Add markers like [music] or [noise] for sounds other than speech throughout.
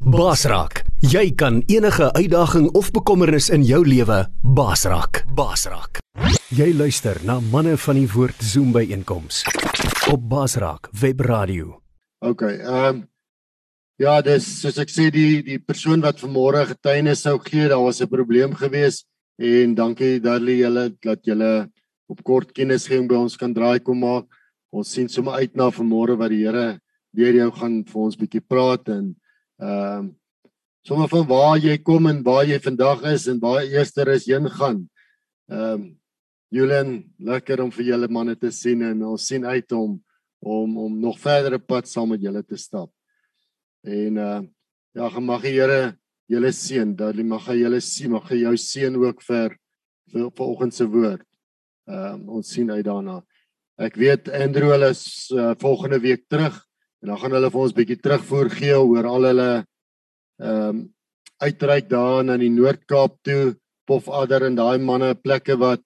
Basraak, jy kan enige uitdaging of bekommernis in jou lewe basraak. Basraak. Jy luister na manne van die woord Zoom by einkoms op Basraak Webradio. OK. Ehm um, ja, dis soos ek sê die die persoon wat vanmôre getuienis sou gee, daar was 'n probleem gewees en dankie Darlie julle dat julle op kort kennisgewing by ons kan draai kom maak. Ons sien sommer uit na vanmôre wat die Here deur jou gaan vir ons bietjie praat en ehm um, sommer van waar jy kom en waar jy vandag is en waar eerster is heen gaan. Ehm um, Julian, lekker om vir julle manne te sien en ons sien uit om om om nog verdere pad saam met julle te stap. En uh ja, mag die Here julle seën, dat hy mag hy julle sien, mag hy jou seën ook vir vir vanoggend se woord. Ehm um, ons sien uit daarna. Ek weet Andrew hulle is uh, volgende week terug en dan gaan hulle vir ons bietjie terugvoer gee oor al hulle ehm um, uitreik daar na die Noord-Kaap toe, Pofadder en daai manne plekke wat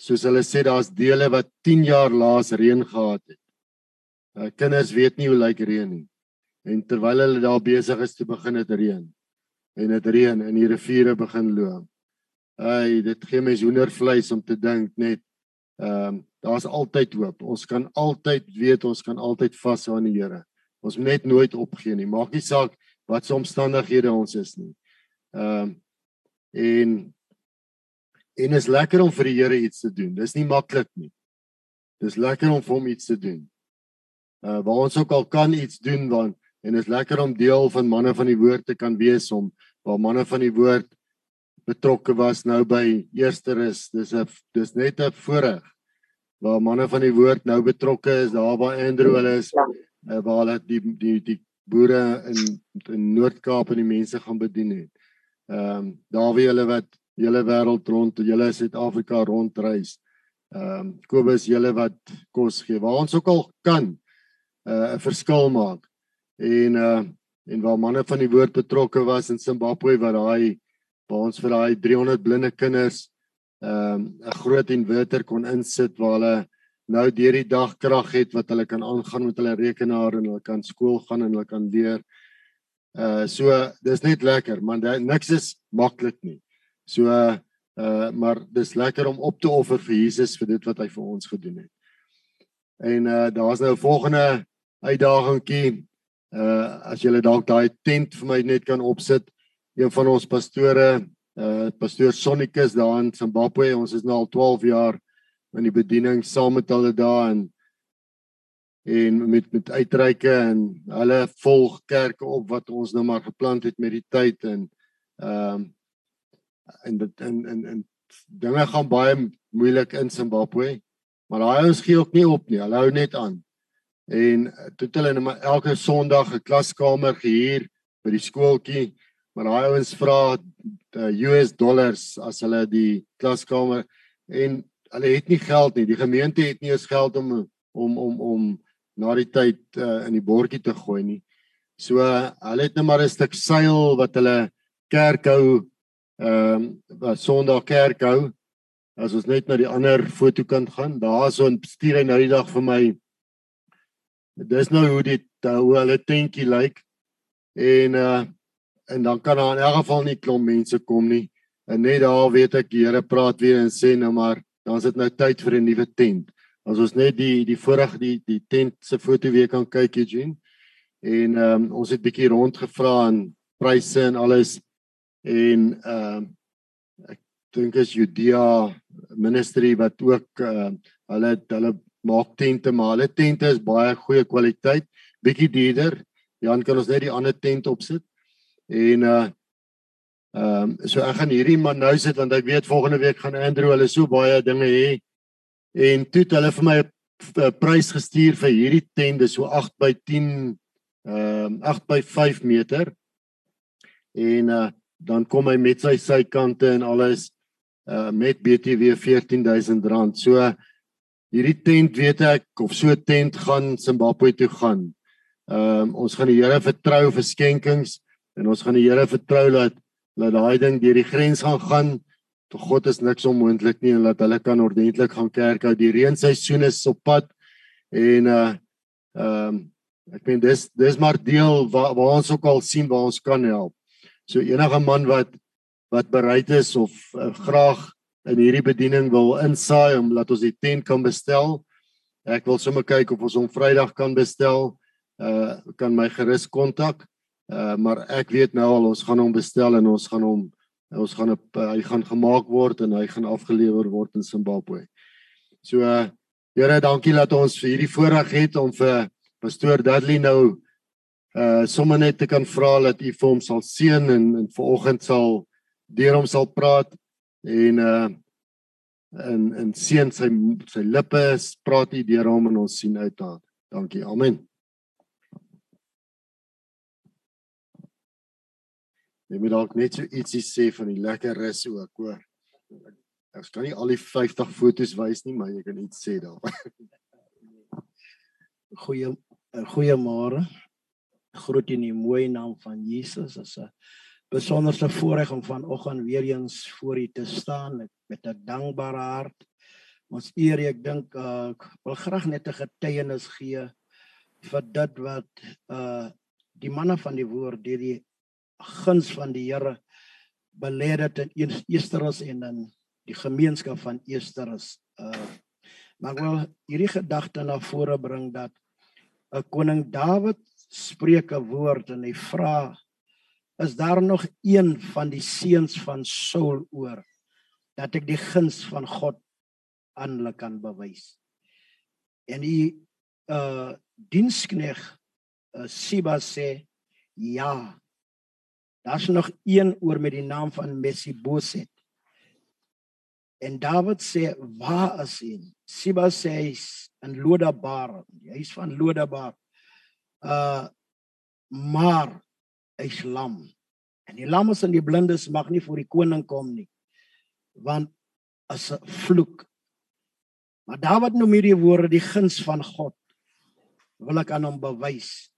soos hulle sê daar's dele wat 10 jaar laas reën gehad het. Uh, kinders weet nie hoe lyk reën nie. En terwyl hulle daar besig is te begin het reën en dit reën en die riviere begin loop. Ai, dit gee my hoendervleis om te dink net ehm um, daar's altyd hoop. Ons kan altyd weet ons kan altyd vashou aan die Here. Ons moet net nooit opgee nie. Maak nie saak wat se omstandighede ons is nie. Ehm um, en en is lekker om vir die Here iets te doen. Dis nie maklik nie. Dis lekker om vir hom iets te doen. Uh waar ons ook al kan iets doen want en is lekker om deel van manne van die woord te kan wees om waar manne van die woord betrokke was nou by eerster is. Dis 'n dis net 'n voorreg waar manne van die woord nou betrokke is daar waar Andrew hulle is uh, waar hulle die die die boere in in Noord-Kaap en die mense gaan bedien het. Ehm um, daar wie hulle wat hele wêreld rond, julle Suid-Afrika rondreis. Ehm um, Kobus julle wat kos gee. Waar ons ook al kan uh, 'n uh, verskil maak. En uh en waar manne van die woord betrokke was in Zimbabwe waar daai waar ons vir daai 300 blinde kinders ehm um, 'n groot inverter kon insit waar hulle nou deur die dag krag het wat hulle kan aangaan met hulle rekenaar en hulle kan skool gaan en hulle kan leer. Uh so dis net lekker, man, niks is maklik nie. So uh maar dis lekker om op te offer vir Jesus vir dit wat hy vir ons gedoen het. En uh daar's nou 'n volgende uitdagingkie. Uh as jy dalk daai tent vir my net kan opsit. Een van ons pastore, uh pastoor Sonnikus daar in Zimbabwe, ons is nou al 12 jaar in die bediening saam met hulle daar en en met met uitreike en hulle volg kerke op wat ons nou maar geplant het met die tyd en ehm um, en dit en en en dinge gaan baie moeilik in Zimbabwe maar daai ouens gee ook nie op nie. Hulle hou net aan. En toe hulle net maar elke Sondag 'n klaskamer gehuur by die skooltjie maar daai ouens vra US dollars as hulle die klaskamer en hulle het nie geld nie. Die gemeente het nie eens geld om om om om na die tyd uh, in die bordjie te gooi nie. So uh, hulle het net maar 'n stuk seil wat hulle kerk hou ehm um, wat Sondag kerk hou. As ons net na die ander fotokant gaan, daarso stuur hy nou die dag vir my. Dis nou hoe dit uh, hoe hulle tentjie lyk. En uh en dan kan daar in elk geval nie klomp mense kom nie. En net daar weet ek die Here praat weer en sê nou maar dan is dit nou tyd vir 'n nuwe tent. As ons net die die voorag die die tent se foto weer kan kyk Eugene. En ehm um, ons het bietjie rondgevra en pryse en alles en ehm um, ek dink is Judea ministry wat ook uh, hulle hulle maak tente maar hulle tente is baie goeie kwaliteit, bietjie duurder. Jan kan ons net die ander tent opsit. En uh Ehm um, so ek gaan hierdie man nou sit want ek weet volgende week gaan Andrew hulle so baie dinge hê. En toe het hulle vir my 'n prys gestuur vir hierdie tent, dis so 8 by 10 ehm um, 8 by 5 meter. En uh dan kom hy met sy sykante en alles uh met BTW R14000. So hierdie tent weet ek of so tent gaan Zimbabwe toe gaan. Ehm um, ons gaan die Here vertrou vir skenkings en ons gaan die Here vertrou dat laat daai ding deur die grens gaan gaan. Vir God is niks onmoontlik nie en laat hulle kan ordentlik gaan kerk hou. Die reenseisoen is op pad en uh ehm um, Ek meen dis dis maar deel waar, waar ons ook al sien waar ons kan help. So enige man wat wat bereid is of uh, graag in hierdie bediening wil insaai om laat ons die tent kan bestel. Ek wil sommer kyk of ons hom Vrydag kan bestel. Uh kan my gerus kontak. Uh maar ek weet nou al ons gaan hom bestel en ons gaan hom ons gaan op uh, hy gaan gemaak word en hy gaan afgelewer word in Zimbabwe. So uh Here, dankie dat ons vir hierdie voorreg het om vir pastoor Dudley nou uh sommer net te kan vra dat u vir hom sal seën en en vanoggend sal deur hom sal praat en uh en en seën sy sy lippe praat u deur hom en ons sien uit daar. Dankie. Amen. Jy moet dalk net so ietsie sê van die lekker rus ook, hoor. Ek kan nie al die 50 fotos wys nie, maar jy kan iets sê daar. [laughs] Goeie goeiemôre. Groet in die mooi naam van Jesus. Dit is 'n besonderse voorreg om vanoggend weer eens voor u te staan met 'n dankbare hart. Ons eer ek dink uh, ek wil graag net 'n getuienis gee vir dit wat uh die manne van die woord deur die guns van die Here belê het in Eersterus en in die gemeenskap van Eersterus. Uh maar ek wil hierdie gedagte na vore bring dat 'n koning Dawid spreek 'n woord en hy vra is daar nog een van die seuns van Saul oor dat ek die guns van God aan hulle kan bewys en die uh dienskneg uh, Siba sê ja daar's nog een oor met die naam van Mesiboset en Dawid sê waar is hy Siba sê hy's in Lodabar. Hy's van Lodabar. Uh maar hy's lam. En die lammes en die blindes mag nie voor die koning kom nie. Want as 'n vloek. Maar Dawid noem hierdie woorde die guns van God. Wil ek aan hom bewys.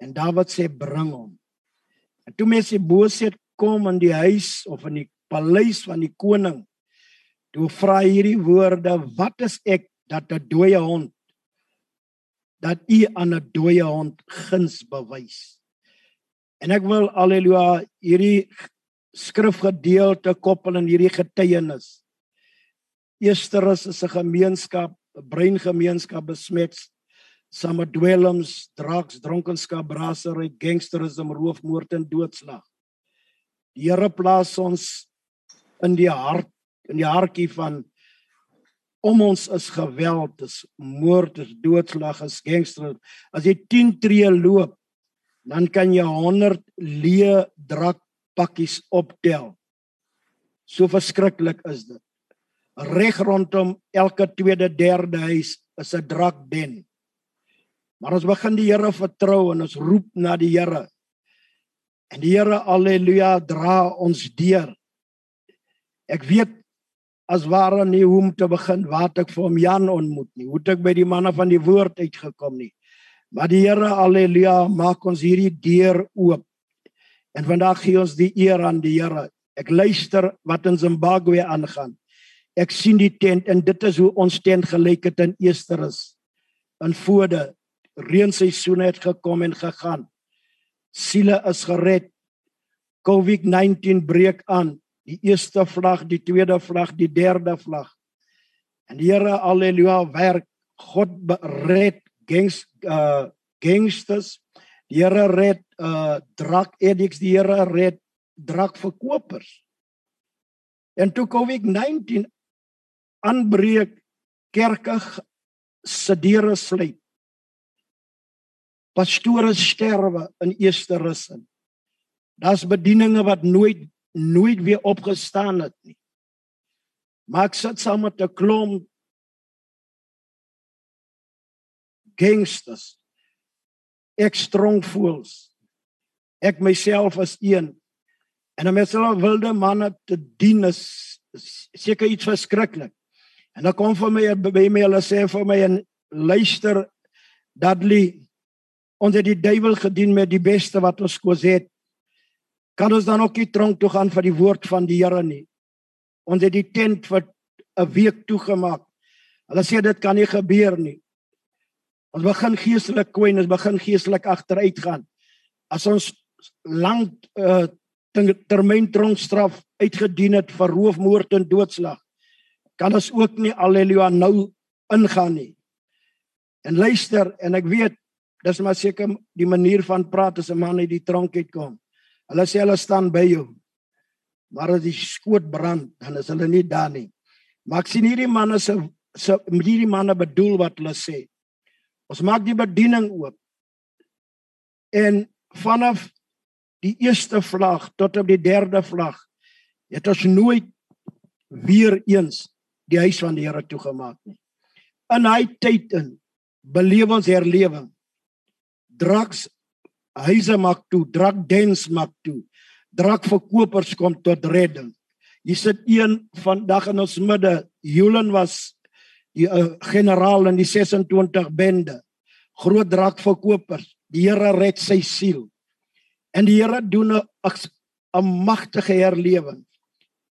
En Dawid sê bring hom. En toe mense boosheid kom in die huis of in die paleis van die koning. Toe vra hierdie woorde, wat is ek dat 'n dooie hond dat u aan 'n dooie hond guns bewys. En ek wil alleluia hierdie skrifgedeelte koppel in hierdie getuienis. Eersterus is 'n gemeenskap, 'n breingemeenskap besmet same dwelms, drugs, dronkenskap, brassery, gangsterisme, roofmoord en doodslag. Die Here plaas ons in die hart in die hartjie van om ons is geweld, is moord, is doodslag, is gangster. As jy 10 tree loop, dan kan jy 100 leë drak pakkies optel. So verskriklik is dit. Reg rondom elke tweede derde huis is 'n drakden. Maar ons begin die Here vertrou en ons roep na die Here. En die Here, haleluja, dra ons deur. Ek weet as ware nie hoe om te begin wat ek vir hom Jan ontmoet nie. Hoe het ek by die manne van die woord uitgekom nie. Maar die Here haleluja maak ons hierdie deur oop. En vandag gee ons die eer aan die Here. Ek luister wat in Zimbabwe aangaan. Ek sien die tent en dit is hoe ons tent gelyk het in Easterus. In voorde reenseisoen het gekom en gegaan. Siele is gered. COVID-19 breek aan die eerste vlag, die tweede vlag, die derde vlag. En die Here haleluja werk God red gangs uh gangsters. Die Here red uh drug addicts, die Here red drug verkopers. En toe COVID-19 aanbreek kerke se deure sluit. Pastore sterwe in eerste rusin. Daar's bedieninge wat nooit nooit weer opgestaan het nie. Maar ek sit saam met 'n klomp gangsters. Ek strong fools. Ek myself as een. En om myself wilde manne te dien is seker iets verskriklik. En dan kom vir my by my hulle sê vir my en luister Dudley ons het die duiwel gedien met die beste wat ons kos het kan ons dan ook nie tronk toe gaan vir die woord van die Here nie. Ons het die tent vir 'n week toegemaak. Hulle sê dit kan nie gebeur nie. Ons begin geestelik kwyn, ons begin geestelik agteruit gaan. As ons lank uh, termyn tronkstraf uitgedien het vir roofmoord en doodslag, kan ons ook nie alleluia nou ingaan nie. En luister, en ek weet dis maar seker die manier van praat as 'n man uit die tronk uitkom. Hulle sê hulle staan by jou. Maar as die skoot brand, dan is hulle nie daar nie. Maar ek sien hierdie manne se se hierdie manne bedoel wat hulle sê. Ons maak die bediening oop. En vanaf die eerste vlag tot op die derde vlag het ons nooit weer eens die huis van die Here toegemaak nie. In hy tyd in beleef ons herlewing. Drugs huise maak toe, drug dens maak toe. Drugverkopers kom tot redding. Jy sit een vandag in ons midde. Julen was die uh, generaal in die 26 bende. Groot drugverkopers. Die Here red sy siel. En die Here doen 'n magtige herlewing.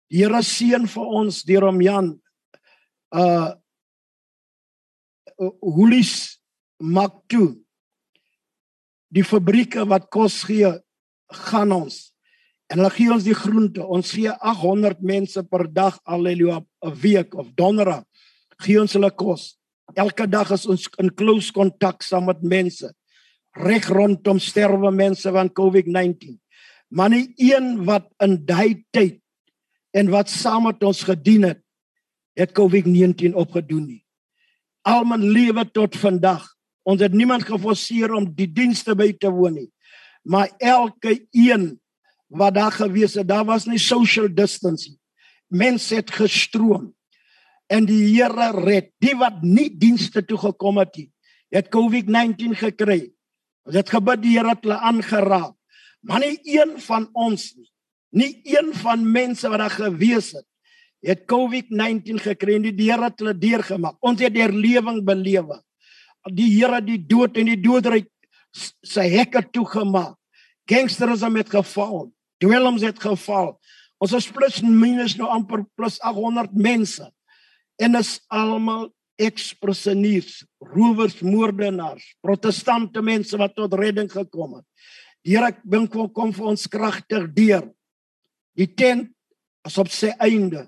Die Here seën vir ons deur om Jan uh Hulis maak toe die fabrieke wat kos gee gaan ons. En hulle gee ons die groente. Ons gee 800 mense per dag alleluia 'n week of donderdag gee ons hulle kos. Elke dag is ons in close kontak saam met mense. Reg rondom sterwe mense van covid-19 maar nie een wat in daai tyd en wat saam met ons gedien het het covid-19 opgedoen nie. Al my lewe tot vandag Ons het niemand geforseer om die dienste by te woon nie. Maar elke een wat daar gewees het, daar was nie social distancing. Mense het gestroom. En die Here red die wat nie dienste toe gekom het nie. Het COVID-19 gekry. Ons het gebid die Here het hulle aangeraak. Maar nie een van ons nie. Nie een van mense wat daar gewees het het COVID-19 gekry en die Here het hulle deurgemaak. Ons het herlewing belewe die Here die dood en die doodryk sy hekke toegemaak. Gangsterisme het geval. Dwelms het geval. Ons is plus minus nou amper plus 800 mense. En is almal ekspreseniers, rowers, moordenaars, protestante mense wat tot redding gekom het. Die Here dink kom, kom vir ons kragtig deur. Die tent is op sy einde.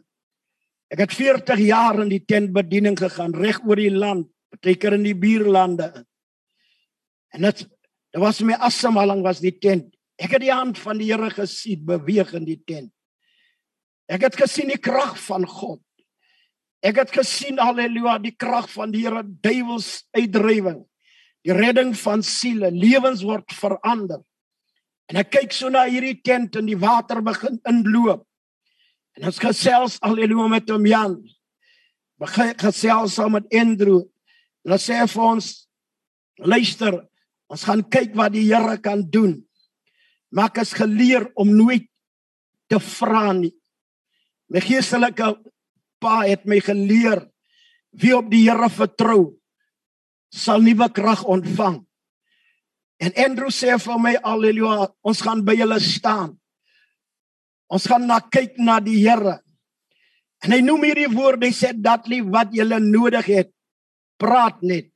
Ek het 40 jaar in die tentbediening gegaan reg oor die land partykeer in die buurlande. En dit dit was my asemhaling was die tent. Ek het die hand van die Here gesien beweeg in die tent. Ek het gesien die krag van God. Ek het gesien haleluja die krag van die Here duiwels uitdrywing. Die redding van siele, lewens word verander. En ek kyk so na hierdie tent en die water begin inloop. En ons gesels haleluja met hom Jan. Begin gesels saam met Andrew Hulle sê vir ons luister, ons gaan kyk wat die Here kan doen. Maak as geleer om nooit te vra nie. My geestelike pa het my geleer wie op die Here vertrou sal nuwe krag ontvang. En Andrew sê vir my alleluia, ons gaan by julle staan. Ons gaan na kyk na die Here. En hy noem hierdie woorde, hy sê dat lief wat julle nodig het praat net.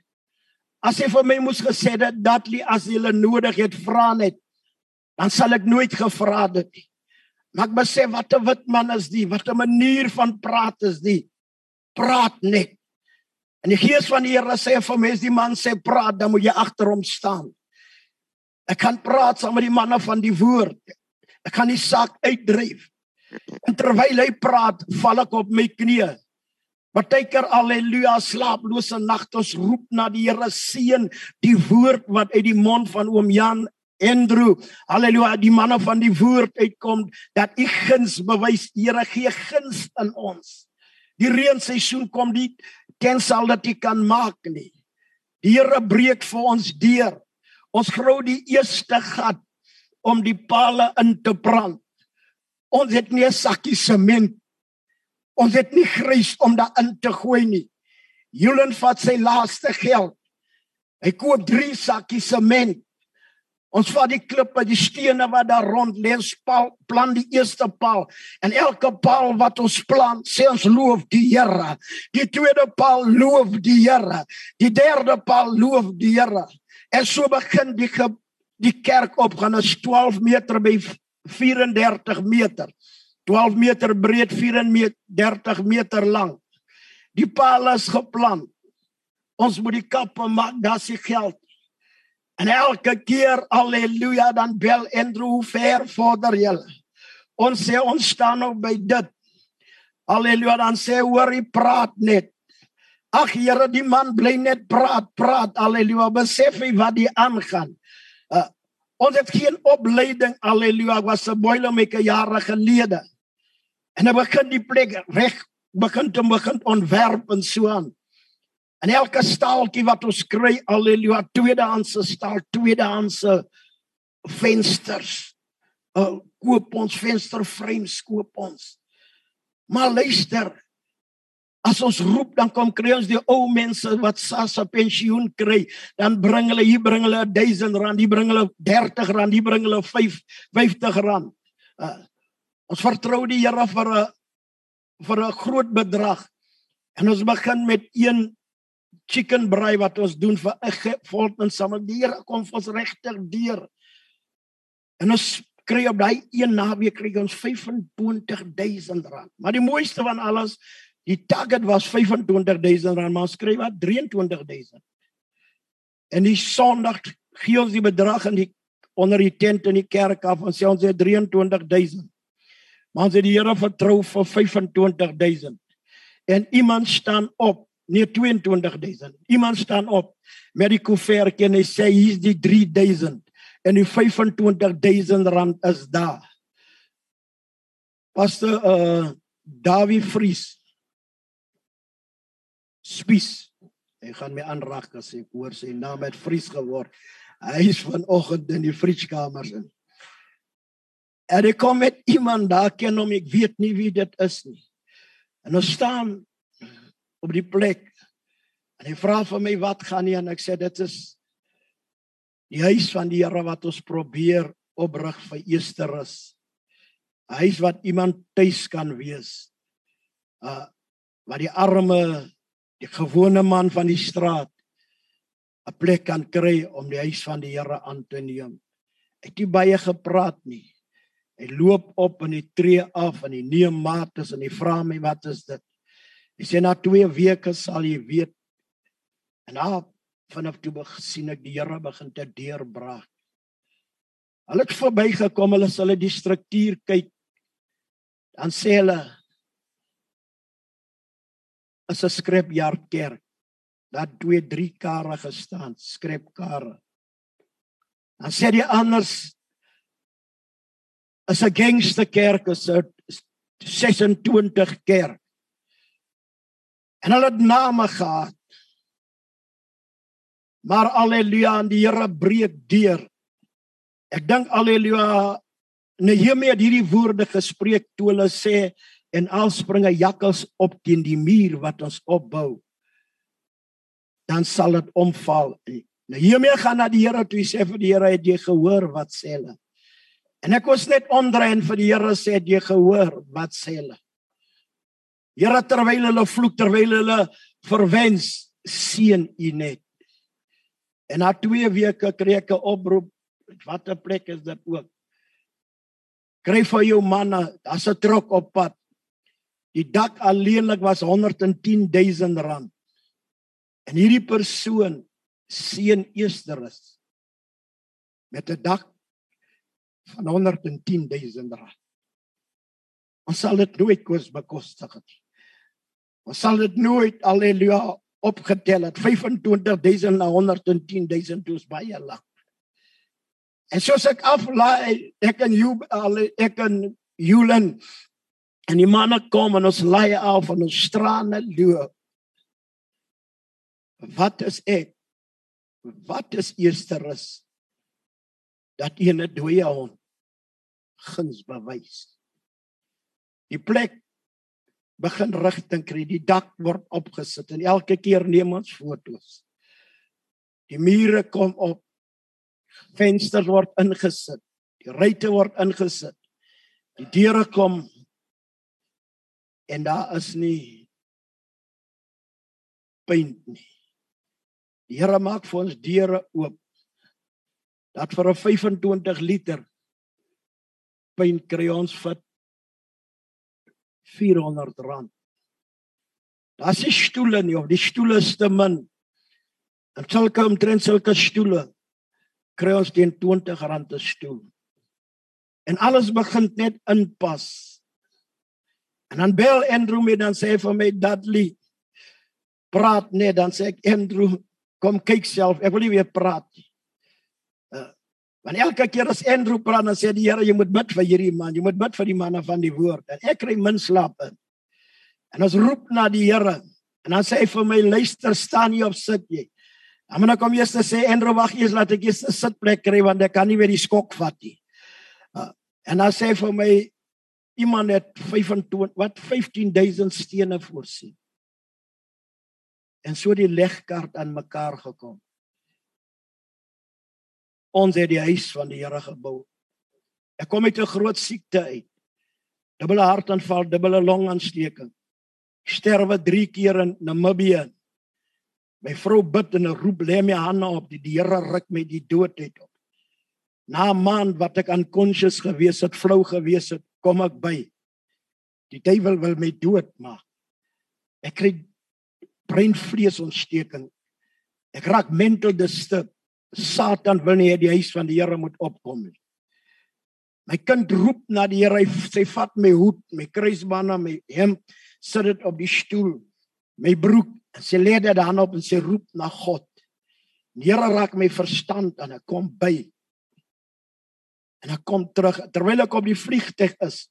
As jy vir my moes gesê het dat jy as jy nodig het vra net, dan sal ek nooit gevra dit nie. Maar ek besef wat 'n wit man is die, wat 'n manier van praat is die. Praat net. En die gees van die Here sê vir my as die man sê praat, dan moet jy agter hom staan. Ek kan praat saam met die manne van die woord. Ek kan die saak uitdryf. En terwyl hy praat, val ek op my knieë Partyker alleluia slaaplose nagte ons roep na die Here seën die woord wat uit die mond van oom Jan Andrew alleluia die manne van die woord uitkom dat u guns bewys Here gee guns in ons. Die reenseisoen kom nie tensal dat u kan maak nie. Die Here breek vir ons deur. Ons grou die eerste gat om die pale in te brand. Ons het nie 'n sakkie sement Ons het nie grys om daarin te gooi nie. Julen vat sy laaste geld. Hy koop 3 sakkies sement. Ons vat die klippe, die stene wat daar rond lê, paal, plan die eerste paal. En elke paal wat ons plan, sê ons loof die Here. Die tweede paal loof die Here. Die derde paal loof die Here. En so begin die die kerk op gaan is 12 meter by 34 meter. 12 meter breed, 34 meter lank. Die paal is geplan. Ons moet die kappe maak, daar's die geld. En elke keer haleluja dan bel Andrew hoe ver vorder julle. Ons sê ons staan nog by dit. Haleluja dan sê hoor hy praat net. Ag Here die man bly net praat praat. Haleluja besef hy wat die aangaan. Uh, ons het geen opleiding. Haleluja was 'n boilermaker jare gelede. En hy begin die plek reg begin te begin ontwerp en so aan. En elke staaltjie wat ons kry, aleluia, tweedehandse staal, tweedehandse vensters. Uh koop ons vensterframes koop ons. Maar luister, as ons roep dan kom kry ons die ou mense wat SASSA pensioen kry, dan bring hulle hier bring hulle 1000 rand, hier bring hulle 30 rand, hier bring hulle 5 50 rand. Uh ons vertrou die Here vir 'n vir 'n groot bedrag. En ons begin met een chicken braai wat ons doen vir 'n volk en saam die Here kom vir ons regtig deur. En ons kry op daai een naweek kry ons 25000 rand. Maar die mooiste van alles, die target was 25000 rand, maar ons kry wat 23000. En die Sondag gee ons die bedrag in die onder die tent in die kerk af en sê ons het 23000. Maar ons het die Here vertrou vir 25000. En iemand staan op nee 22000. Iemand staan op met die koevert en hy sê hier's die 3000 en die 25000 rand is daar. Pastor uh Dawie Vries. Spies. Hy gaan my aanraak as ek hoor sy naam het Vries geword. Hy is vanoggend in die Vrieskamers in. En ek kom met iemand daar ken hom ek weet nie wie dit is nie. En ons staan op die plek. En hy vra vir my wat gaan nie en ek sê dit is die huis van die Here wat ons probeer oprig vir Easterus. Huis wat iemand tuis kan wees. Uh waar die arme die gewone man van die straat 'n plek kan kry om die huis van die Here aan te neem. Ek het nie baie gepraat nie. Hy loop op in die tree af en hy neem maats en hy vra my wat is dit? Hy sê na 2 weke sal jy weet. En daar vanaf toe sien ek die Here begin te deurbraak. Hulle het verbygekom, hulle sal die struktuur kyk. Dan sê hulle is 'n skrepjaar kerk. Daar 2 3 kare gestaan, skrepkare. Dan sê die anders is 'n gangster kerk, is 'n 26 kerk. En hulle het name gehad. Maar alleluia, die Here breek deur. Ek dink alleluia, Nehemia het hierdie woorde gespreek toe hulle sê en al springe jakkals op teen die muur wat ons opbou. Dan sal dit omval. Nehemia gaan na die Here toe sê vir die Here het jy gehoor wat sê hulle? En ek was net ondrein vir die Here sê het jy gehoor wat sê hulle? Here terwyl hulle vloek terwyl hulle verwens seën u net. En na 2 weke kry ek 'n oproep. Wat 'n plek is dit ook? Kry vir jou manne, daar's 'n trok op pad. Die dak alleenlik was 110 000 rand. En hierdie persoon seën Easterus met 'n dak van 110 000 rand. Ons sal dit nooit kos bekostig nie. Ons sal dit nooit alleluia opgetel het 25000 na 110000 toes baie lank. En soos ek aflaai ek en jy ek en Julen en die manne kom en ons laai af van ons strane loop. Wat is ek? Wat is eersterus? Dat ene dooie hond guns bewys. Die plek begin rigting kry. Die dak word opgesit en elke keer neem ons fotos. Die mure kom op. Vensters word ingesit. Die ruitte word ingesit. Die deure kom en daar is nie paint nie. Die Here maak vir ons deure oop. Dat vir 'n 25 liter paint kry ons vir 400 rand. Daar's nie stoele nie of die stoele is te min. En sulke omtrent sulke stoele kry ons teen 20 rand 'n stoel. En alles begin net inpas. En dan bel Andrew my dan sê vir my Dudley praat net dan sê ek Andrew kom kyk self ek wil nie weer praat nie. Want elke keer as Andrew praat dan sê die Here jy moet bid vir hierdie man, jy moet bid vir die manne van die woord. En ek kry min slaap in. En ons roep na die Here. En dan sê hy vir my luister staan nie op sit jy. Dan moet ek hom eers sê Andrew wag eers laat ek eers 'n sitplek kry want ek kan nie weer die skok vat nie. Uh, en dan sê hy vir my iemand het 25 wat 15000 stene voorsien. En so die legkaart aan mekaar gekom. Ons het die huis van die Here gebou. Ek kom uit 'n groot siekte uit. Dubbele hartaanval, dubbele longontsteking. Sterwe 3 keer in Namibië. My vrou bid en roep lê my hande op die die Here ruk my die dood uit op. Na 'n maand wat ek unconscious gewees het, flou gewees het, kom ek by. Die duiwel wil my doodmaak. Ek kry breinvleesontsteking. Ek raak mental disturbed. Satan wil nie hê die huis van die Here moet opkom nie. My kind roep na die Here, hy sê vat my hoed, my kruisbande, my hemp, sit dit op die stoel. My broek, sy lê dit dan op en sy roep na God. Die Here raak my verstand en ek kom by. En ek kom terug terwyl ek op die vliegtuig is.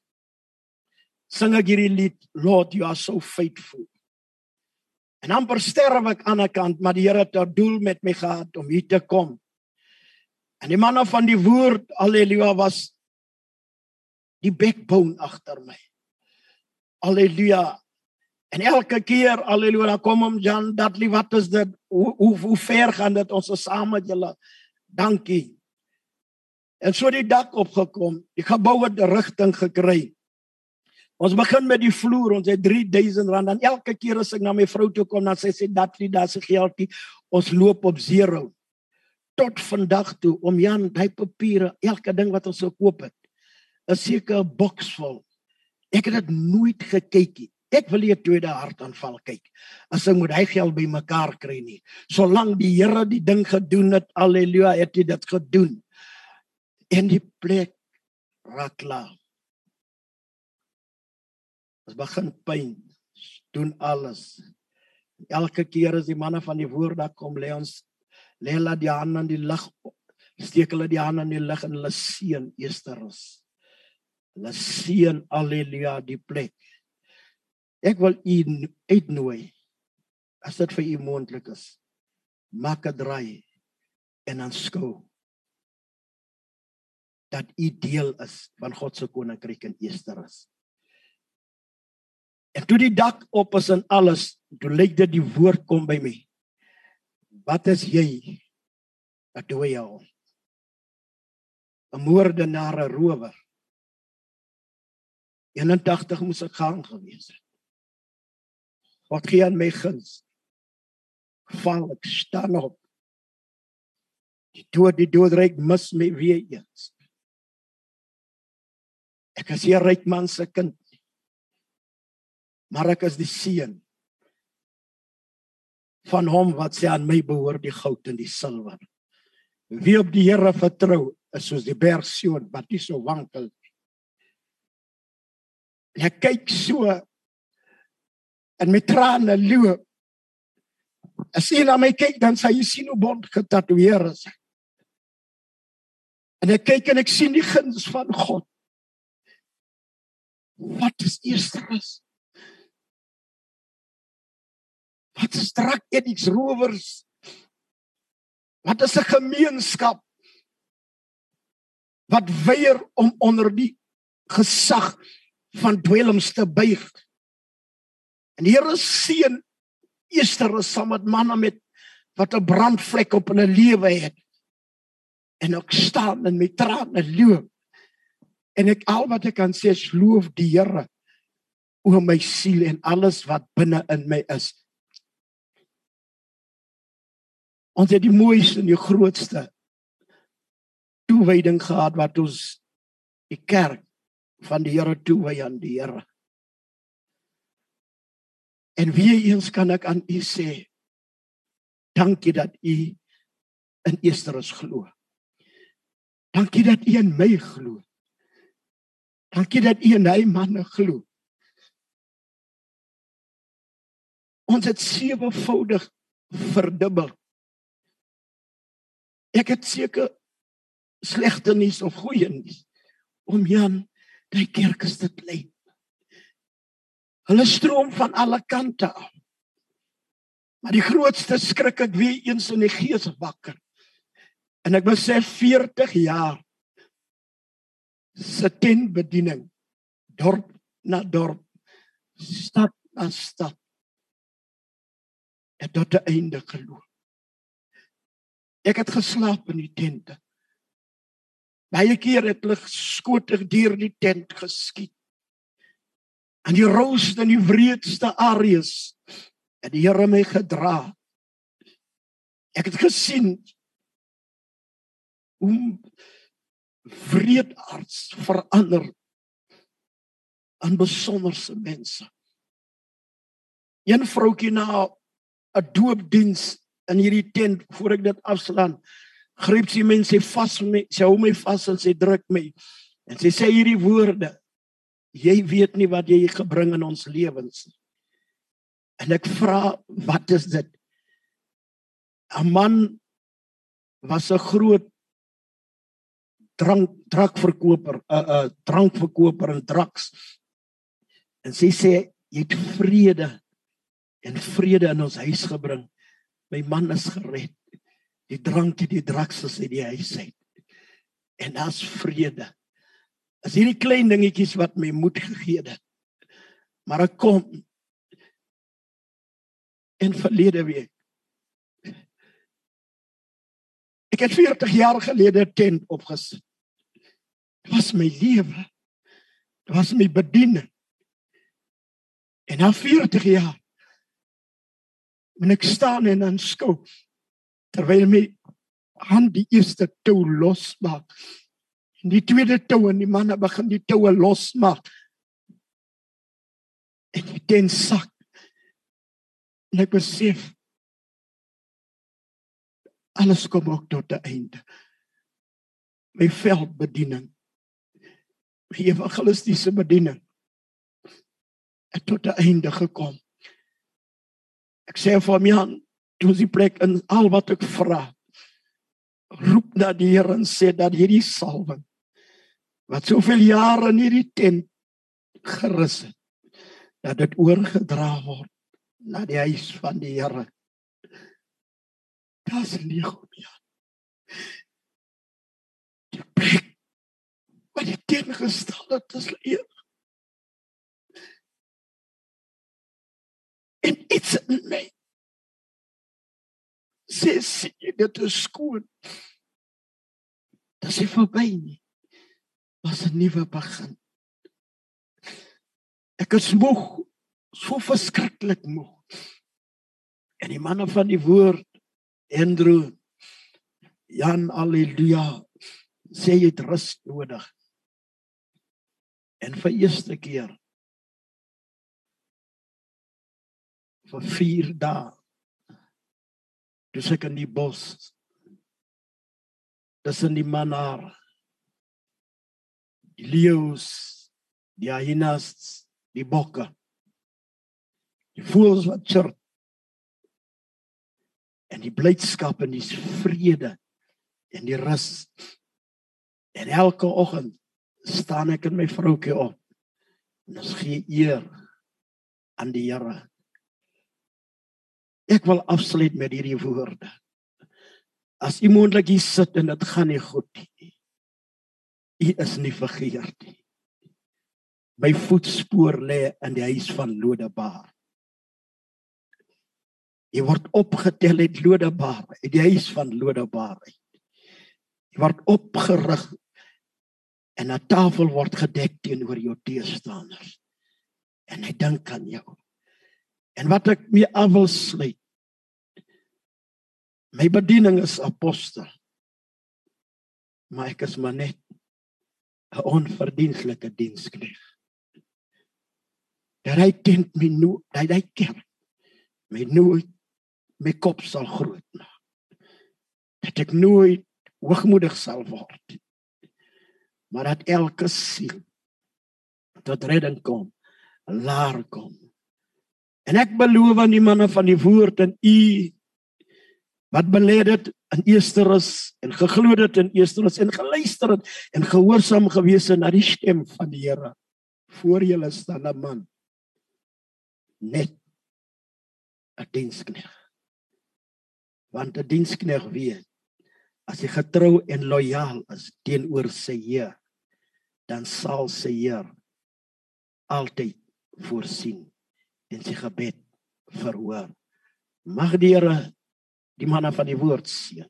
Sing ek hierdie lied, Lord, you are so faithful. En amper sterf ek aan 'n kant, maar die Here het 'n doel met my gehad om hier te kom. En die manne van die woord, haleluja, was die backbone agter my. Haleluja. En elke keer, haleluja, dan kom hom Jan, Dudley, wat is dit? Hoe hoe, hoe ver gaan dit ons saam met julle? Dankie. En so die dak opgekom, gebou het rigting gekry. Ons begin met die vloer, ons het 3000 rand dan elke keer as ek na my vrou toe kom dan sê sy Dudley, daar's 'n geldjie. Ons loop op zero. Tot vandag toe om Jan daai papiere, elke ding wat ons sou koop het, 'n sekere boks vol. Ek het dit nooit gekyk nie. Ek wil nie 'n tweede hartaanval kyk as ek moet hy geld bymekaar kry nie. Solank die Here die ding gedoen het, haleluja, het hy dit gedoen. En die plek raak klaar. Ons begin pyn, doen alles. Elke keer as die manne van die woord daar kom, lê ons lê hulle die hande in die lig, steek hulle die hande in die lig en hulle seën Esterus. Hulle seën haleluja die plek. Ek wil u uitnooi as dit vir u moontlik is. Maak 'n draai en aanskou dat u deel is van God se koninkryk in Esterus. En toe die dak op is en alles, toe lyk dit die woord kom by my. Wat is jy? Wat doen jy al? 'n Moordenaar, 'n rower. 81 moes ek gaan gewees het. Wat gee aan my guns? Val ek staan op. Die dood die doodryk mis my weer eens. Ek is hier ryk man se kind. Maar ek is die seun van hom wat sê aan my behoort die goud en die silwer. Wie op die Here vertrou, is soos die berg Sion wat nie so wankel nie. En ek kyk so en met trane loop. As hy na my kyk dan sê hy sien hoe bond getatoeëer is. En ek kyk en ek sien die guns van God. Wat is eersteres? Wat is strak ediks rowers? Wat is 'n gemeenskap wat weier om onder die gesag van dwelms te buig. En die Here seën Ester saam met manne met wat 'n brandvlek op hulle lewe het. En ek staan in my trane loop. En ek al wat ek kan sê is loof die Here o my siel en alles wat binne in my is. Ons het die mooiste en die grootste toewyding gehad wat ons die kerk van die Here toewy aan die Here. En wie eens kan ek aan u sê dankie dat u in Esterus glo. Dankie dat u in my glo. Dankie dat u in hy manne glo. Ons het sewevoudig verdubbel. Ek het seker slegte nuus of goeie nuus om Jan die kerk te bly. Hulle stroom van alle kante af. Maar die grootste skrik ek weer eens in die gees wakker. En ek besef 40 jaar se ten bediening dorp na dorp stad na stad het tot 'n einde geloop. Ek het geslaap in die tente. Baie keer het hulle skotig deur die tent geskiet. En die rooste en die wreedste areas het die Here my gedra. Ek het gesien hoe wreedaards verander aan besonderse mense. Een vroutjie na 'n doopdiens in hierdie tent voor ek dit afslaan. Gryp sy mense vas my sy hou my vas en sy druk my. En sy sê hierdie woorde jy weet nie wat jy gebring in ons lewens en ek vra wat is dit? 'n man was 'n groot drank drakverkoper 'n uh, 'n uh, drankverkoper en draks en sy sê jy het vrede en vrede in ons huis gebring my man is gered die drankie die draksels uit die huis uit. En daar's vrede. As hierdie klein dingetjies wat my moed gegee het. Maar ek kom in verlede week. Ek het 40 jaar gelede 'n tent opgesit. Dit was my lewe. Dit was my bediening. En na 40 jaar en ek staan en aanskou terwyl my hand die eerste tou losmaak. En die tweede tou en die manne begin die toue losmaak. En die ten sak. En ek besef alles kom ook tot 'n einde. My veldbediening. Die evangelistiese bediening het tot 'n einde gekom. Ek sê vir my aan toe die plek in al wat ek vra roep na die Here en sê dat hierdie salwing wat soveel jare in hierdie tent gerus het dat dit oorgedra word na die huis van die Here. Das lieg om ja. Die plek wat die tent gestel het is leeg. En iets in my sê sê dit is skoon. Dit is verby nie. Was 'n nuwe begin. Ek is moeg, so verskriklik moeg. En die manne van die woord Andrew Jan Alleluia sê jy het rus nodig. En vir eerste keer vir 4 dae Dis ek in die bos. Dis in die manar. Die leeu's, die hyenas, die bokke. Die voëls wat chirp. En die blydskap en die vrede en die rus. En elke oggend staan ek en my vroutjie op. En ons gee eer aan die Here. Ek wil afsluit met hierdie woorde. As u moontlik hier sit en dit gaan nie goed nie. U is nie vergeet nie. My voetspoor lê in die huis van Lodebaar. Jy word opgetel uit Lodebaar, uit die huis van Lodebaar uit. Jy word opgerig en 'n tafel word gedek teenoor jou teestanders. En hy dink aan jou. En wat ek mee af wil sluit. My bediening is apostel. Maar ek is maar net 'n onverdienstelike dienskneg. Dat hy ken my nou, dat hy ken my nooit my kop sal groot maak. Dat ek nooit hoogmoedig sal word. Maar dat elke siel tot redding kom, laar kom. En ek beloof aan die manne van die woord en u wat belê dit in Eersterus en geglo dit in Eersterus en geluister het en gehoorsaam gewees het na die stem van die Here. Voor julle staan 'n man net 'n dienskneg. Want 'n dienskneg weet as hy getrou en lojaal is teenoor sy Heer, dan sal sy Heer altyd voorsien en sy gebed verhoor. Mag die Here die manne van die woord seën.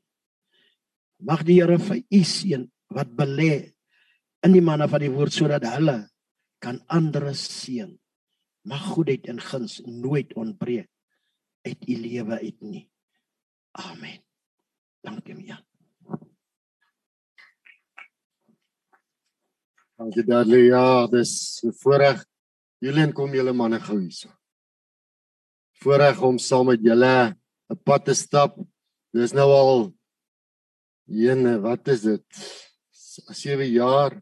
Mag die Here vir u seën wat belê in die manne van die woord sodat hulle kan ander seën. Mag goedheid en guns nooit ontbreek uit u lewe uit nie. Amen. Dankie, Jan. Dankie Dudley. Ja, dis voorreg. Julle kom julle manne gou hierso. Voorreg om saam met julle 'n pad te stap. Dis nou al ene, wat is dit? 7 jaar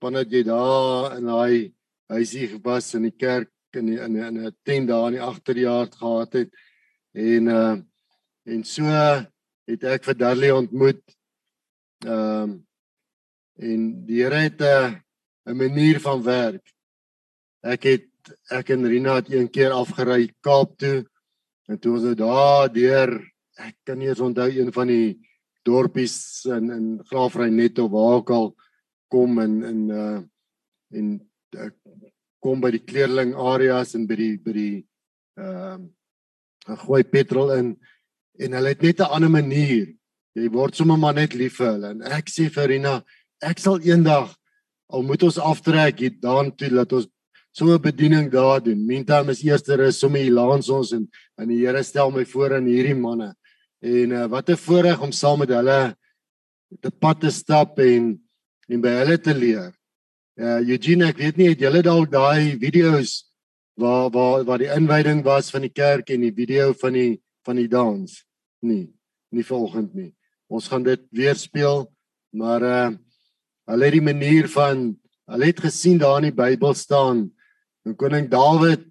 vandat jy daar in daai huisie was in die kerk in die, in 'n tent daar in die agterjaar gehad het en uh en so het ek vir Dudley ontmoet. Ehm um, en die Here het 'n uh, 'n manier van werk. Ek het ek en Rina het een keer afgery Kaap toe en toe ons nou daar deur ek kan nie eens onthou een van die dorpies in in Graafry net of waar ook al kom in in uh en ek kom by die kleerling areas en by die by die ehm uh, gooi petrol in en hulle het net 'n ander manier. Jy word sommer maar net lief vir hulle en ek sê vir Rina ek sal eendag al moet ons aftrek hier daan toe dat ons so 'n bediening daar doen. Meantime is eerste is sommer hier langs ons en en die Here stel my voor aan hierdie manne. En uh, wat 'n voorreg om saam met hulle te pad te stap en en by hulle te leer. Uh, Eugene, ek weet nie het julle dalk daai video's waar waar waar die inwyding was van die kerk en die video van die van die dans? Nee, nie volgend nie. Ons gaan dit weer speel, maar uh Hulle het die manier van hulle het gesien daar in die Bybel staan. En koning Dawid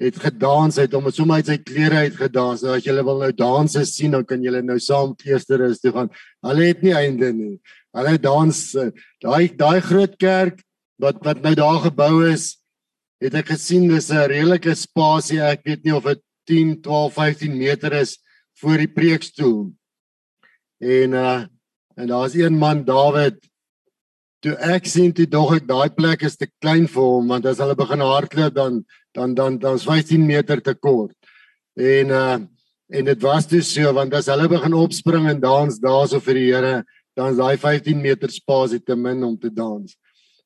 het gedans, hy het hom sommer uit sy klere uit gedans. Nou as julle wil nou danse sien, dan kan julle nou saam Eersterus toe gaan. Hulle het nie einde nie. Hulle dans daai daai groot kerk wat wat nou daar gebou is, het ek gesien dis 'n redelike spasie. Ek weet nie of dit 10, 12, 15 meter is voor die preekstoel. En uh en daar's een man Dawid toe ek sien toe dog ek daai plek is te klein vir hom want as hulle begin hardloop dan dan dan dan is 15 meter te kort. En uh en dit was dus so want as hulle begin opspring en dans daarso vir die Here dan is daai 15 meter spasie te min om te dans.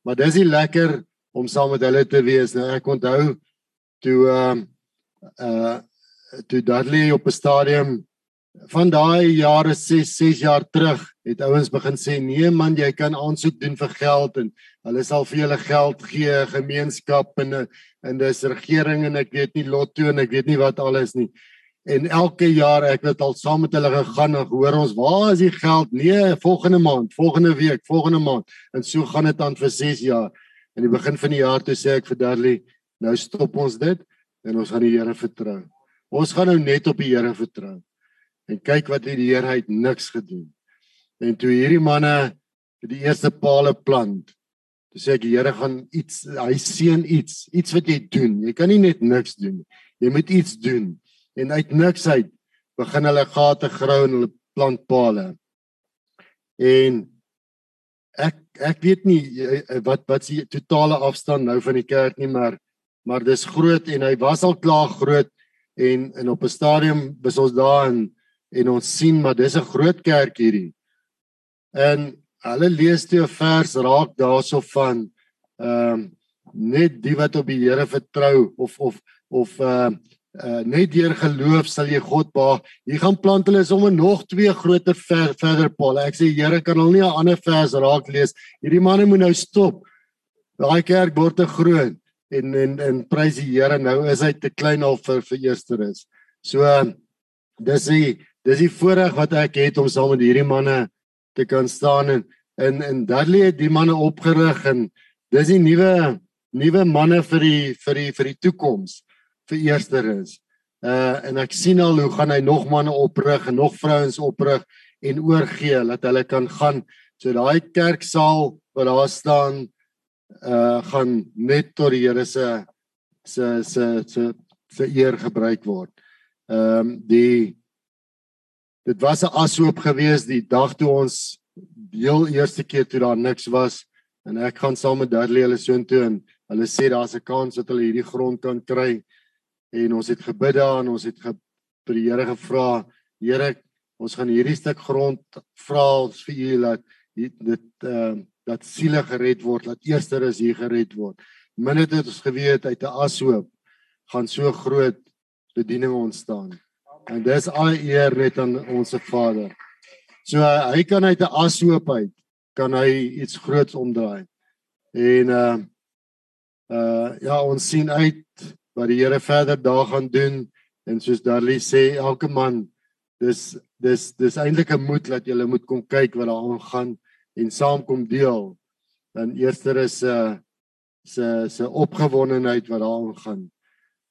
Maar dis ie lekker om saam met hulle te wees. Nou ek onthou toe uh uh toe Dudley op 'n stadium van daai jare 6 6 jaar terug het ouens begin sê nee man jy kan aansoek doen vir geld en hulle sal vir julle geld gee gemeenskap en en dis regering en ek weet nie lotto en ek weet nie wat alles nie. En elke jaar ek het al saam met hulle gegaan en hoor ons waar is die geld? Nee volgende maand volgende week volgende maand. En so gaan dit aan vir 6 jaar. In die begin van die jaar toe sê ek vir Darlie nou stop ons dit en ons gaan die Here vertrou. Ons gaan nou net op die Here vertrou En kyk wat het die Here uit niks gedoen. En toe hierdie manne die eerste palle plant, toe sê ek die Here gaan iets hy seën iets, iets wat jy doen. Jy kan nie net niks doen nie. Jy moet iets doen. En uit niks uit begin hulle gate grou en hulle plant palle. En ek ek weet nie wat wat is die totale afstand nou van die kerk nie, maar maar dis groot en hy was al klaar groot en en op 'n stadium was ons daar en en ons sien maar dis 'n groot kerk hierdie. En hulle lees 'n vers raak daarso van ehm um, net die wat op die Here vertrou of of of uh uh net deur geloof sal jy God behaag. Hier gaan plant hulle sommer nog twee groter ver, verder paal. Ek sê Here kan hulle nie 'n ander vers raak lees. Hierdie manne moet nou stop. Daai kerk word te groot en en en prys die Here nou is hy te klein al vir vir eerster is. So dis die dis die voorreg wat ek het om saam met hierdie manne te kan staan en en en Dudley het die manne opgerig en dis die nuwe nuwe manne vir die vir die vir die toekoms vir eerster is. Uh en ek sien al hoe gaan hy nog manne oprig en nog vrouens oprig en oorgee dat hulle kan gaan. So daai kerksaal wat daar staan uh gaan net tot die Here se se se se eer gebruik word. Ehm um, die dit was 'n ashoop geweest die dag toe ons heel eerste keer toe daar niks was en ek gaan saam met Dudley hulle soontoe en hulle sê daar's 'n kans dat hulle hierdie grond kan kry en ons het gebid daar en ons het vir die Here gevra Here ons gaan hierdie stuk grond vra vir u dat dit ehm uh, dat siele gered word, dat eerster is hier gered word. Minne het ons geweet uit 'n ashoop gaan so groot bediening ontstaan. En dis al eer net aan ons Vader. So hy kan uit 'n ashoop uit kan hy iets groots omdraai. En uh uh ja, ons sien uit wat die Here verder daar gaan doen en soos Darlie sê, elke man dis dis dis eintlik 'n moed dat jy moet kom kyk wat daar aangaan en saamkom deel. Dan eerster is 'n uh, se se opgewondenheid wat daar aangaan.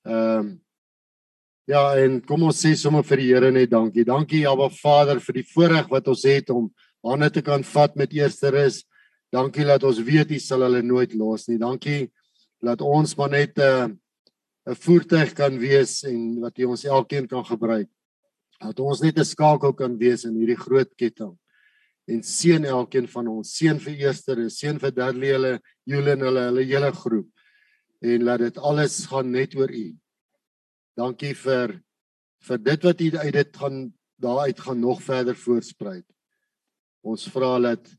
Ehm um, ja, en kom ons sê sommer vir die Here net dankie. Dankie Abba Vader vir die voorreg wat ons het om hande te kan vat met eerster is. Dankie dat ons weet U sal hulle nooit los nie. Dankie dat ons maar net 'n uh, 'n voertuig kan wees en wat U ons elkeen kan gebruik. Dat ons net 'n skakel kan wees in hierdie groot ketting en seën elkeen van ons. Seën vir Eerster, seën vir Dudley hulle, Julen hulle, hulle hele groep. En laat dit alles gaan net oor U. Dankie vir vir dit wat U uit dit gaan daar uit gaan nog verder voorsprei. Ons vra dat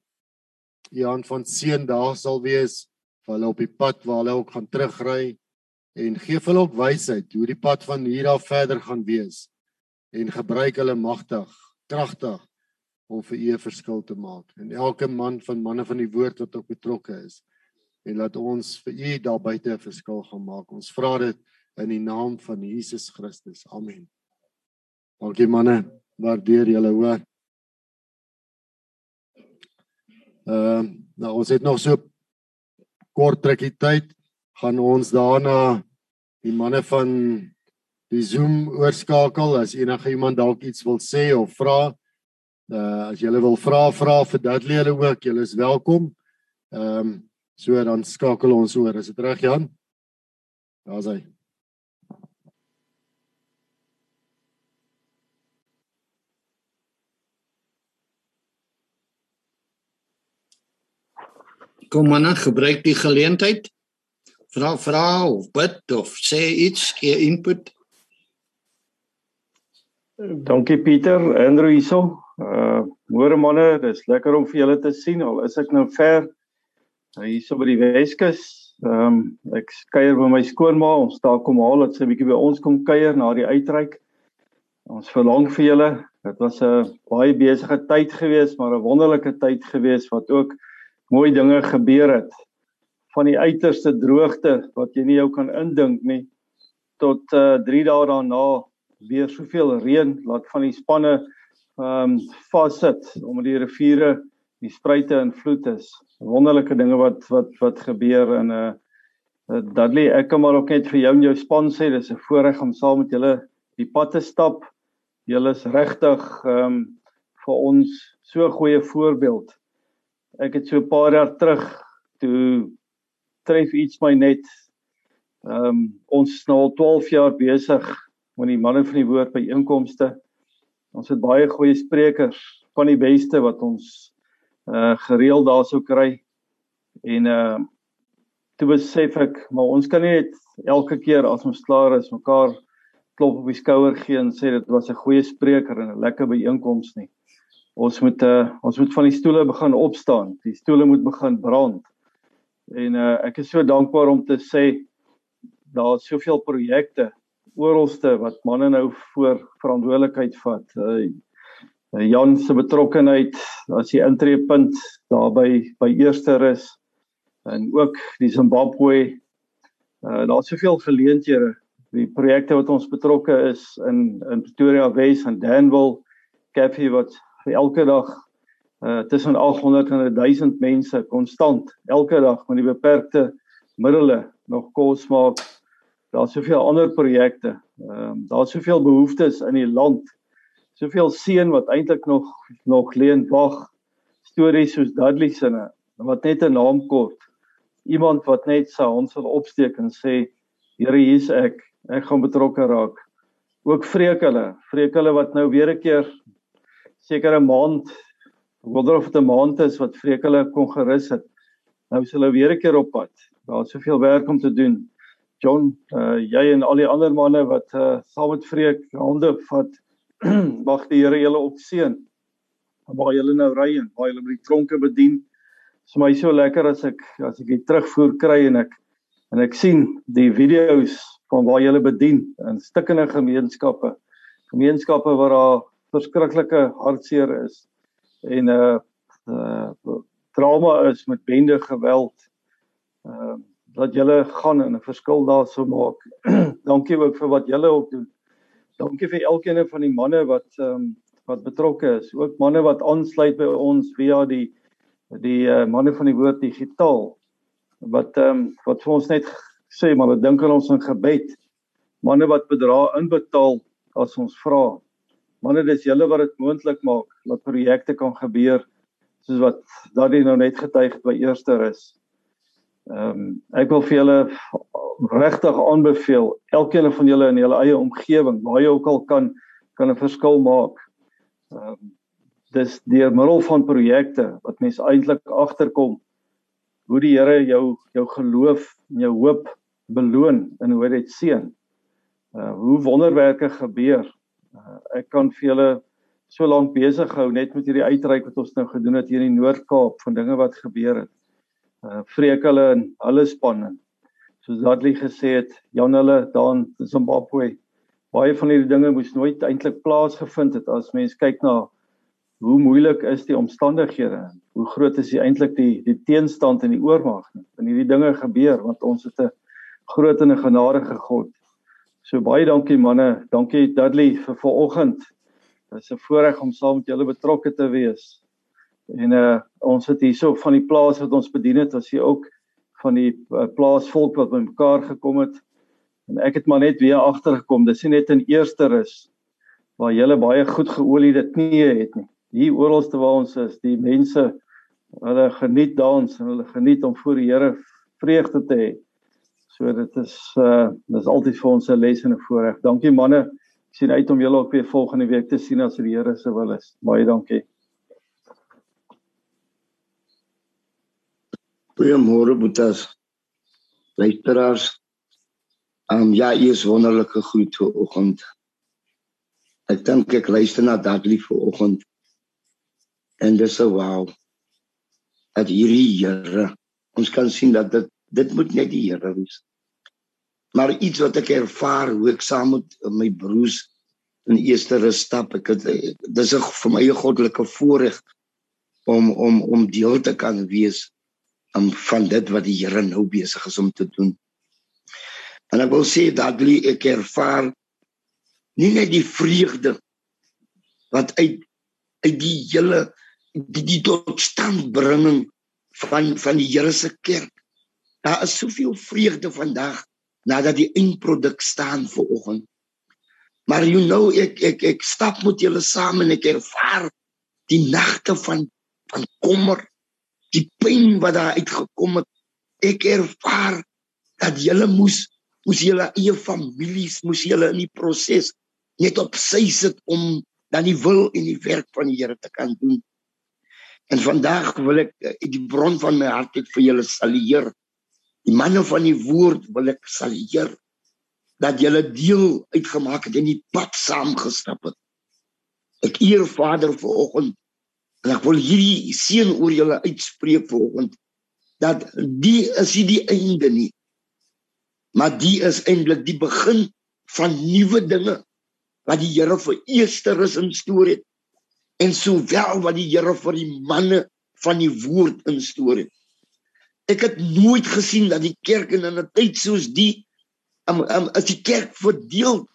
U hand van seën daar sal wees vir hulle op die pad waar hulle ook gaan terugry en gee hulle ook wysheid hoe die pad van hier af verder gaan wees en gebruik hulle magtig, kragtig om vir u 'n verskil te maak en elke man van manne van die woord wat ook betrokke is en laat ons vir u daar buite 'n verskil gaan maak. Ons vra dit in die naam van Jesus Christus. Amen. Dankie manne, waardeer julle hoor. Ehm uh, nou ons het nog so kort rukkie tyd gaan ons daarna die manne van die Zoom oorskakel as enige iemand dalk iets wil sê of vra Uh as julle wil vra vra vir Dudley hulle ook, julle is welkom. Ehm um, so dan skakel ons oor. Is dit reg Jan? Daar's hy. Kom maar, gebruik die geleentheid. Vra vra of bid of sê iets, gee input. Dankie Pieter, Andrew hierso. Uh môre manne, dis lekker om vir julle te sien al is ek nou ver uh, hierso by die Weskus. Ehm um, ek kuier by my skoonma, ons daar kom haal dat sy 'n bietjie by ons kom kuier na die uitreik. Ons verlang vir julle. Dit was 'n baie besige tyd geweest, maar 'n wonderlike tyd geweest wat ook mooi dinge gebeur het. Van die uiterste droogte wat jy nie jou kan indink nie tot uh 3 dae daarna weer soveel reën laat van die spanne ehm um, vassit omdat die riviere die spruite in vloed is. Wonderlike dinge wat wat wat gebeur in 'n uh, Dudley ek kan maar ook net vir jou en jou span sê dis 'n voorreg om saam met julle die pad te stap. Julle is regtig ehm um, vir ons so 'n goeie voorbeeld. Ek het so 'n paar jaar terug toe tref iets my net ehm um, ons is nou al 12 jaar besig met die manne van die woord by inkomste Ons het baie goeie sprekers van die beste wat ons uh gereeld daarso kry. En uh toe besef ek, maar ons kan nie net elke keer as ons klaar is mekaar klop op die skouer gee en sê dit was 'n goeie spreker en 'n lekker byeenkoms nie. Ons moet uh, ons moet van die stoele begin opstaan. Die stoele moet begin brand. En uh, ek is so dankbaar om te sê daar's soveel projekte oralste wat manne nou voor verantwoordelikheid vat. Uh, Jan se betrokkeheid as die intreepunt daarby by eerste rus en ook die Zimbabwe. Uh, daar's soveel geleenthede. Die projekte wat ons betrokke is in in Pretoria Wes en Danville, Cafe wat elke dag uh tussen 800 en 1000 mense konstant elke dag met die beperkte middele nog kos maak. Daar's soveel ander projekte. Ehm um, daar's soveel behoeftes in die land. Soveel seën wat eintlik nog nog lê en wag. Stories soos Dudley se wat net 'n naam kort. Iemand wat net sy hand sal opsteek en sê Here hier's ek. Ek gaan betrokke raak. Ook vreek hulle, vreek hulle wat nou weer 'n keer sekere maand wonder of dit 'n maand is wat vreek hulle kon gerus het. Nou is hulle weer 'n keer op pad. Daar's soveel werk om te doen. John, uh, jy en al die ander manne wat uh, saam met vreek hande vat, [clears throat] mag die Here julle opseën. Waar julle nou ry en waar julle by die tronke bedien. Dit is my so lekker as ek as ek die terugvoer kry en ek en ek sien die video's van waar julle bedien in stikkende gemeenskappe. Gemeenskappe waar daar verskriklike hartseer is en 'n uh, uh, drama is met bende geweld. Ehm uh, dat julle gaan en 'n verskil daarso maak. [clears throat] Dankie ook vir wat julle ook doen. Dankie vir elkeen van die manne wat ehm um, wat betrokke is, ook manne wat aansluit by ons via die die uh, manne van die woord digitaal wat ehm um, wat vir ons net sê maar dink aan ons in gebed manne wat bedra inbetaal as ons vra manne dis julle wat dit moontlik maak dat projekte kan gebeur soos wat daardie nou net getuig by eerste is. Ehm um, ek wil vir julle regtig aanbeveel elkeen van julle in julle eie omgewing waar jy ook al kan kan 'n verskil maak. Ehm um, dis deur middel van projekte wat mense eintlik agterkom hoe die Here jou jou geloof en jou hoop beloon en hoe dit seën. Uh hoe wonderwerke gebeur Uh, ek kan vir julle so lank besig hou net met hierdie uitreik wat ons nou gedoen het hier in die Noord-Kaap van dinge wat gebeur het. Uh vreek hulle en hulle spanne. Soos Dudley gesê het, Jan hulle daar in Zimbabwe. Baie van hierdie dinge moes nooit eintlik plaasgevind het as mens kyk na hoe moeilik is die omstandighede. Hoe groot is die eintlik die die teenstand in die oormag nie. En hierdie dinge gebeur want ons het 'n groot en 'n genadige God. So baie dankie manne. Dankie Dudley vir vanoggend. Dit is 'n voorreg om saam met julle betrokke te wees. En uh ons het hierso van die plaas wat ons bedien het, as jy ook van die uh, plaasvolk wat bymekaar gekom het. En ek het maar net weer agtergekom. Dis nie net in eerste rus waar julle baie goed geoliede knieë het nie. Hier oralste waar ons is, die mense hulle geniet dans en hulle geniet om voor die Here vreugde te hê. So dit is uh dis altyd vir ons 'n les en 'n voorreg. Dankie manne. Ek sien uit om julle ook weer volgende week te sien as die Here se wil is. Baie dankie. Goeiemôre Boetas. Luisteraars. Um ja, hier is wonderlike groet vir oggend. Ek dink ek luister na Dudley vir oggend. En dis so wow. Dat hierdie Here ons kan sien dat dit dit moet net die Here wees maar iets wat ek ervaar hoe ek saam met my broers in eerste stap ek het dis 'n vir my 'n goddelike voorreg om om om deel te kan wees om van dit wat die Here nou besig is om te doen. En ek wil sê dat ek ervaar nie net die vreugde wat uit uit die hele die die totstandbringing van van die Here se kerk. Daar is soveel vreugde vandag nadat die eindproduk staan vir oggend. Maar you know ek ek ek stap met julle saam en ek ervaar die nagte van van kommer, die pyn wat daar uitgekom het. Ek ervaar dat julle moes moes julle eie families moes julle in die proses net op sy sit om dan die wil en die werk van die Here te kan doen. En vandag wil ek uit die bron van my hart ek vir julle salieer Die manne van die woord wil ek salieer dat julle deel uitgemaak het en die pad saam gestap het. Ek eer Vader vanoggend En ek wil hierdie seën oor julle uitspreek vanoggend dat die is nie die einde nie. Maar die is eintlik die begin van nuwe dinge wat die Here vir Eersterus instoor het en sowel wat die Here vir die manne van die woord instoor het. Ek het nooit gesien dat die kerk in 'n tyd soos die um, um, as die kerk verdeel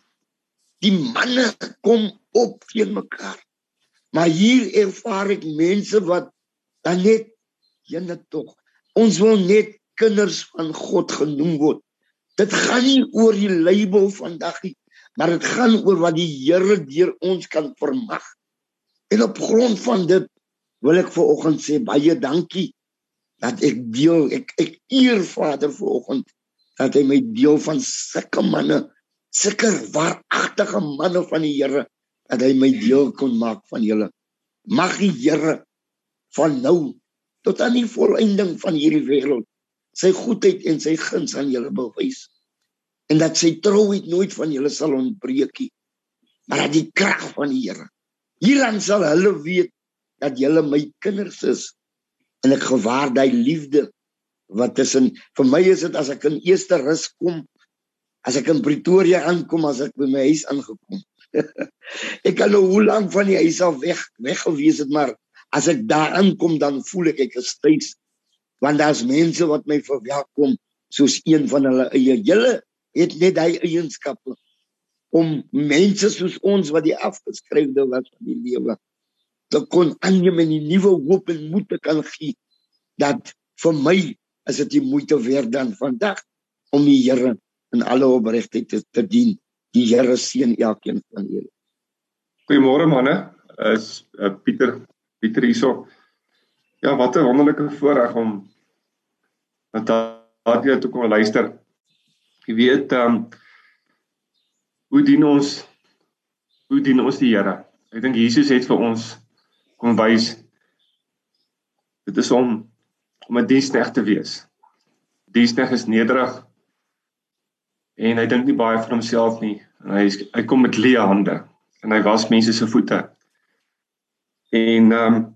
die manne kom op teen mekaar. Maar hier ervaar ek mense wat dan net jene tog. Ons wil net kinders van God genoem word. Dit gaan nie oor die label vandag nie, maar dit gaan oor wat die Here deur ons kan vermag. En op grond van dit wil ek vir oggend sê baie dankie dat ek deel ek ek eer Vader vir oggend dat hy my deel van sulke manne, sulke waaragtige manne van die Here dat hy my deel kon maak van julle. Mag die Here van nou tot aan die volëinding van hierdie wêreld sy goedheid en sy guns aan julle bewys. En dat sy trouheid nooit van julle sal ontbreek nie. Maar dat die krag van die Here hieraan sal hulle weet dat julle my kinders is en ek gewaar daai liefde wat tussen vir my is dit as ek in eerste rus kom as ek in Pretoria aankom as ek by my huis aangekom. [laughs] Ek kan nou hoe lank van die huis af weg weg gewees het maar as ek daar aankom dan voel ek ek is tuis want daar's mense wat my verwelkom soos een van hulle eie. Julle het net daai eienskappe om mense soos ons wat die afgeskryfde was van die lewe te kon aanneem en 'n nuwe hoop en moed te kan gee dat vir my is dit die moeite werd dan vandag om die Here in alle opregtheid te, te dien Die Here seën elkeen van julle. Goeiemôre manne. Is uh, Pieter Pieter hierso. Ja, wat 'n wonderlike voorreg om dat daardie toe kom luister. Jy weet ehm um, hoe dien ons hoe dien ons die Here? Ek dink Jesus het vir ons kom wys dit is om om 'n diensknegt te wees. Diensknegt is nederig en hy dink nie baie van homself nie. En hy hy kom met leë hande en hy was mense se voete. En ehm um,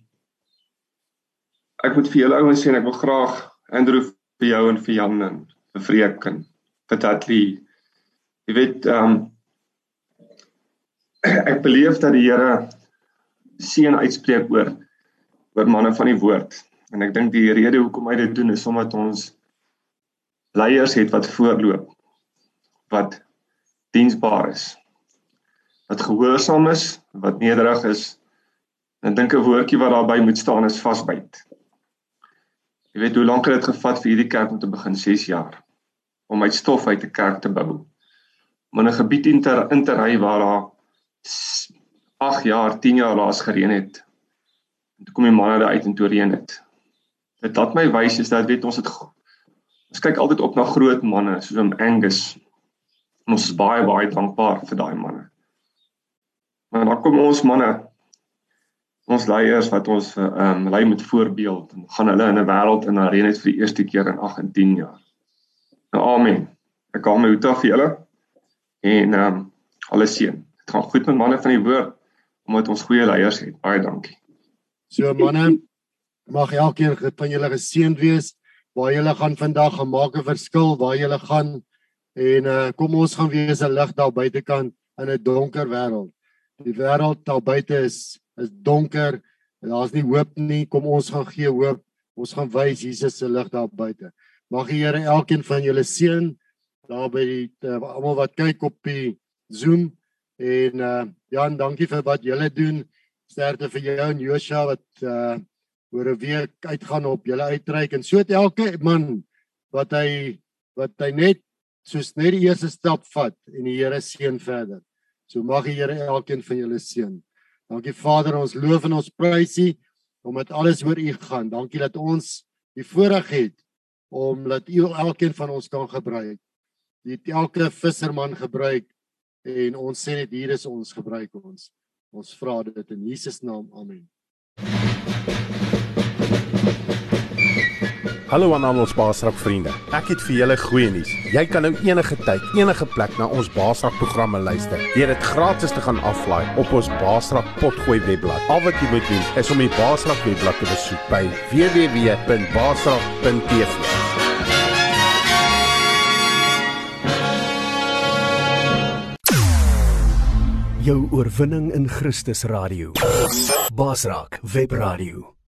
ek moet vir julle ouens sê ek wil graag Andrew vir jou en vir Jan en vir Freek en vir Tatli jy weet ehm um, [clears throat] ek beleef dat die Here seën uitspreek oor oor manne van die woord en ek dink die rede hoekom hy dit doen is omdat ons leiers het wat voorloop wat diensbaar is. Wat gehoorsaam is, wat nederig is. En dink 'n woordjie wat daarbey moet staan is vasbyt. Jy weet hoe lank het dit gevat vir hierdie kerk om te begin 6 jaar om uit stof uit 'n kerk te bou. Om 'n gebied in te in te ry waar daar 8 jaar, 10 jaar laas gereën het. En toe kom die manne daar uit en toe reën dit. Dit laat my wys is dat weet ons het ons kyk altyd op na groot manne soos om Angus En ons is baie baie dankbaar vir daai manne. Maar dan kom ons manne ons leiers wat ons ehm um, lei met voorbeeld en gaan hulle in 'n wêreld in arena vir die eerste keer in 8 en 10 jaar. Nou amen. Ek kom met hoete vir julle en ehm um, alles seën. Dit gaan goed met manne van die woord omdat ons goeie leiers het. Baie dankie. So manne, mag elkeen van julle geseënd wees waar julle gaan vandag gaan maak 'n verskil waar julle gaan En uh, kom ons gaan wees 'n lig daar buitekant in 'n donker wêreld. Die wêreld daar buite is is donker. Daar's nie hoop nie. Kom ons gaan gee hoop. Ons gaan wys Jesus se lig daar buite. Mag die Here elkeen van julle seën daar by die uh, almal wat kyk op die Zoom en uh, Jan, dankie vir wat julle doen. Sterkte vir jou en Joshua wat uh oor 'n week uitgaan op julle uitreik en so het elke man wat hy wat hy net soos net die eerste stap vat en die Here seën verder. So mag die Here elkeen van julle seën. Dankie Vader, ons loof en ons prys U omdat alles oor U gaan. Dankie dat ons die voorreg het om dat U elkeen van ons kan gebruik. Die elke visserman gebruik en ons sê net hier is ons gebruik ons. Ons vra dit in Jesus naam. Amen. Hallo aan al ons Baasrak vriende. Ek het vir julle goeie nuus. Jy kan nou enige tyd, enige plek na ons Baasrak programme luister. Deur dit gratis te gaan aflaai op ons Baasrak potgooi webblad. Al wat jy moet doen is om die Baasrak webblad te besoek by www.baasrak.tv. Jou oorwinning in Christus radio. Basrak Web Radio.